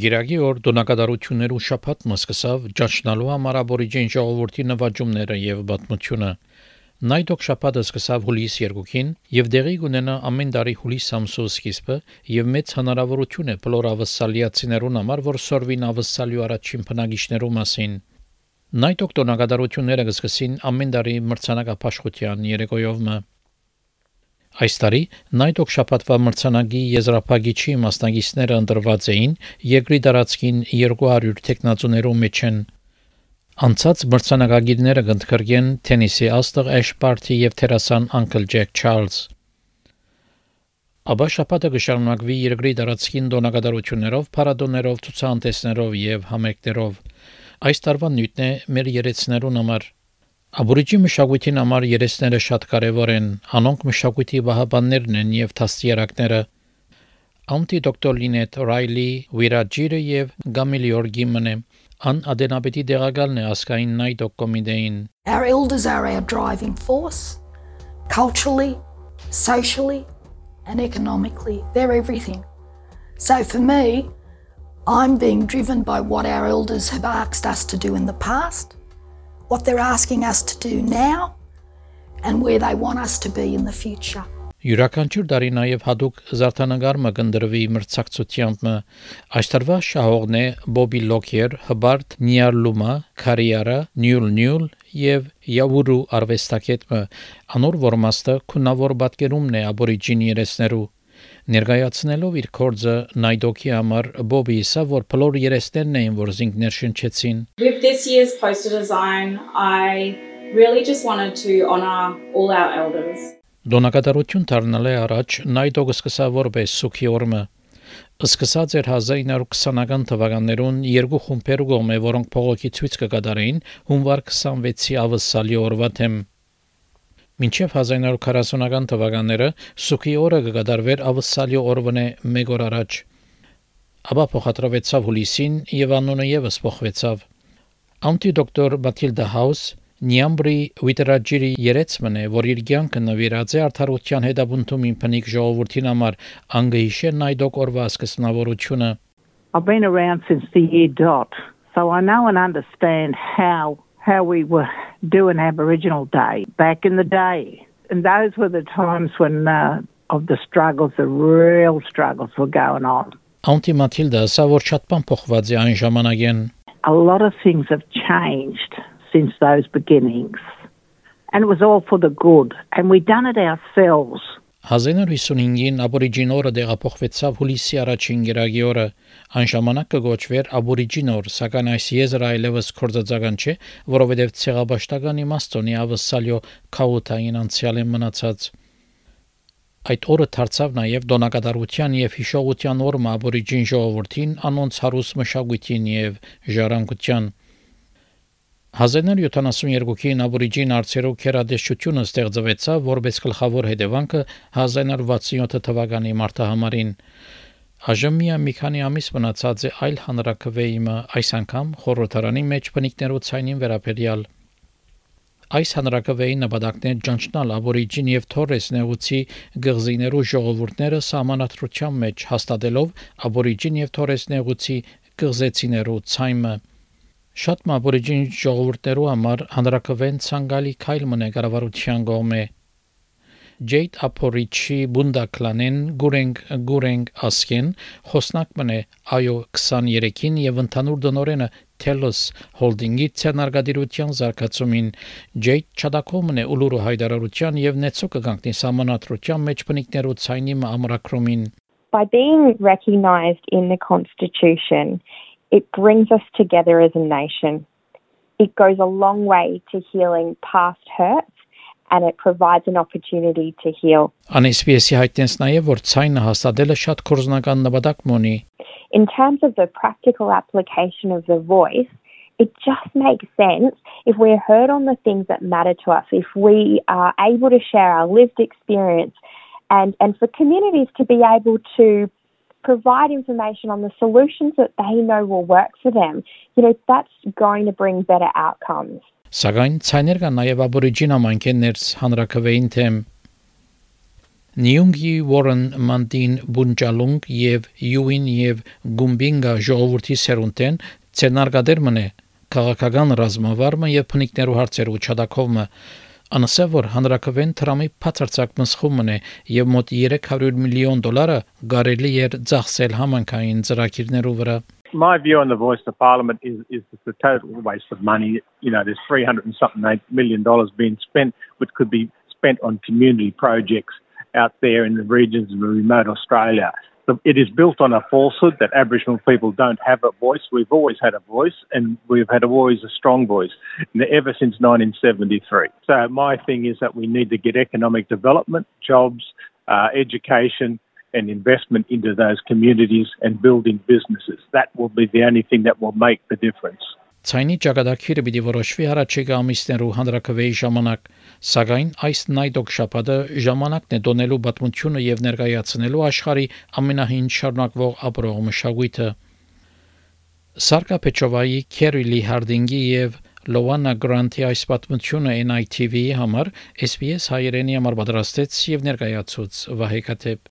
Գիրագի օր դոնակատարություններու շփաթ մսկսավ ճաշնալու համար աբորիջին ժողովրդի նվաճումները եւ բացմությունը։ Նայդոկ շփաթը սկսավ հուլիս 2-ին եւ դեղի կունենա ամեն տարի հուլիս ամսու սկիզբը եւ մեծ հնարավորություն է բոլոր ավսալիացիներուն համար, որ սորվին ավսալյու առաջին բնակիչներու մասին։ Նայդոկ դոնակատարությունները կսկսին ամեն տարի մրցանակապաշխության երեկոյով մը։ Այս տարի Նայտոկ շապատվա մրցանակի եզրափակիչի մասնագետները ընտրված էին երկրի տարածքին 200 տեխնացուներու մեջ են։ Անցած մրցանակագիրները կընդգրկեն թենիսի աստղ Էշ Պարտի եւ թերասան Uncle Jack Charles։ Աբա շապատը կշարունակվի երկրի տարածքին դոնակատարություններով, փառատոներով, ցուցահանդեսներով եւ համերգներով։ Այս տարվա նյութն է մեր երեցներուն համար Աբորիջի մշակույթին համար երեսները շատ կարևոր են, անոնք մշակույթի վահաբաններն են եւ դաստիարակները։ Անտի դոկտոր Լինետ Ռայլի Վիրաջիրը եւ Գամիլիոր Գիմնը ան ադենաբետի դեղակալն է ասկային նայդոկ կոմիտեին։ Our elders are our driving force culturally, socially and economically. They're everything. So for me, I'm being driven by what our elders have asked us to do in the past what they're asking us to do now and where they want us to be in the future. Յուրաքանչյուր տարի նաև հadoop զարդանագարը կնդրվի մրցակցությամբ այս տարվա շահողն է Բոբի Լոքեր, Հբարտ Նիարլումա, Քարիարա, Նյուլ Նյուլ եւ Յավուրու արվեստակետը անոր որմաստը քունավոր պատկերումն է աբորիջին երեսներու Ներկայացնելով իր կորձը Նայդոկի համար Բոբի իսա որ բոլոր երեստերն էին որ զինքներ շնչեցին. With this year's poster design I really just wanted to honor all our elders. Դոնակատարություն դառնալի առաջ Նայդոկը սկսավ որպես սուքի օրմը Սկսած էր 1920-ական թվականներուն երկու խումբեր գոմե, որոնք փողոքի ցույց կկատարեին հունվար 26-ի ավսալի օրվա թեմ Մինչև 1940-ական թվականները սուքի օրը կգադարվեր ավսալի օրվնե մեկ օր առաջ։ Ապա փոխադրվեցավ հուլիսին եւ անունը եւս փոխվեցավ։ Անտի դոկտոր Մաթիլդա Հաուս Նյամբրի Վիտերաջիրի երեցմն է, որ իր կյանքը նվիրած է արդարության հետապնդումին փնիկ ժողովրդին համար անգհիշե նայդոկ օրվա սկզբնավորությունը։ I've been around since the year dot, so I know and understand how how we were doing Aboriginal Day back in the day. And those were the times when uh, of the struggles, the real struggles were going on. Անտի Մաթիլդա, սա որ շատ բան փոխված է այն ժամանակեն։ A lot of things have changed since those beginnings. And it was all for the good. And we done it ourselves. 1955-ին աբորիջին օրը դեղափոխվեցավ հուլիսի առաջին գերագի օրը։ Այն ժամանակ կգոչվեր աբորիջին օր, սակայն այս եզրը այլևս կորցածական չէ, որովհետև ցեղաբաշտական իմաստոնի ավսալյո քաութային անցյալ է մնացած։ Այդ օրը դարձավ նաև դոնակատարության եւ հիշողության օրը աբորիջին ժողովրդին, անոնց հարուստ մշակույթին եւ ժառանգության 1972-ին աբորիջին արծերով քերադեշությունը ստեղծվեցավ որպես գլխավոր հետևանքը 1967 թվականի մարտահամարին։ Այժմ մի քանի ամիս մնացած է այլ հանրակրվեիմը այս անգամ խորհրդարանի մեջ բնիկներու ցայնին վերաբերյալ։ Այս հանրակրվեի նպատակն է ճանչնալ աբորիջին եւ թորես նեղուցի գղզիներու ժողովուրդները սահմանադրության մեջ հաստատելով աբորիջին եւ թորես նեղուցի գղզեցիներու ցայմը Շատ մաբորիջին ժողովուրդներու համար հանրակրվեն ցանկալի քայլ մնե կառավարության կողմէ Ջեյդ Ապորիչի Բունդակլանեն Գուրենգ Գուրենգ ասկեն խոսնակ մնե այո 23-ին եւ ընդհանուր դնորենը Telos Holding-ի ցանարգադիրության զարգացումին Ջեյդ Չադակոմն է ուլուրը հայդարարության եւ նեցո կգանքնի համանատրության մեջ բնիկներու ցայնի ամրակրումին By being recognized in the constitution It brings us together as a nation. It goes a long way to healing past hurts and it provides an opportunity to heal. Անեսպիեսի հայտնես նաև որ ցայնը հաստատելը շատ կորզնական նպատակ ունի։ In terms of the practical application of the voice, it just makes sense if we're heard on the things that matter to us, if we are able to share our lived experience and, and for communities to be able to provide information on the solutions that they know will work for them, you know, that's going to bring better outcomes. Սակայն ցայներ կան նաև աբորիջին ամենքեն ներս հանրակրվեին թեմ Նյունգի Warren Mantin Bunjalung եւ Yuin եւ Gumbinga ժողովրդի սերունդեն ցենարգադեր մնե քաղաքական ռազմավարմը եւ փնիկներու հարցերու չադակովը անսա որ հանրակրվեն Թրամի բացարձակ մսխումն է եւ մոտ 300 միլիոն դոլարը գարելի էր ծախսել համանքային ծրագիրներու վրա my view on the voice of parliament is, is it's a total waste of money. You know, there's 300 and something million dollars being spent, which could be spent on community projects out there in the regions of remote Australia. It is built on a falsehood that Aboriginal people don't have a voice. We've always had a voice, and we've had always a strong voice, ever since 1973. So my thing is that we need to get economic development, jobs, uh, education, and investment into those communities and building businesses. That will be the only thing that will make the difference. Ցայնի ճակատագիրը պիտի որոշվի հարաճեկա ամիսներու հանրակրվեի ժամանակ, սակայն այս նայդոկ շապատը ժամանակն է դոնելու պատմությունը եւ ներկայացնելու աշխարի ամենահին շարունակվող ապրող մշակույթը։ Սարկա Պեչովայի, Քերիլի Հարդինգի եւ Լոանա Գրանտի այս պատմությունը NITV-ի համար SPS հայերենի համար պատրաստեց եւ ներկայացուց Վահե Կատեփ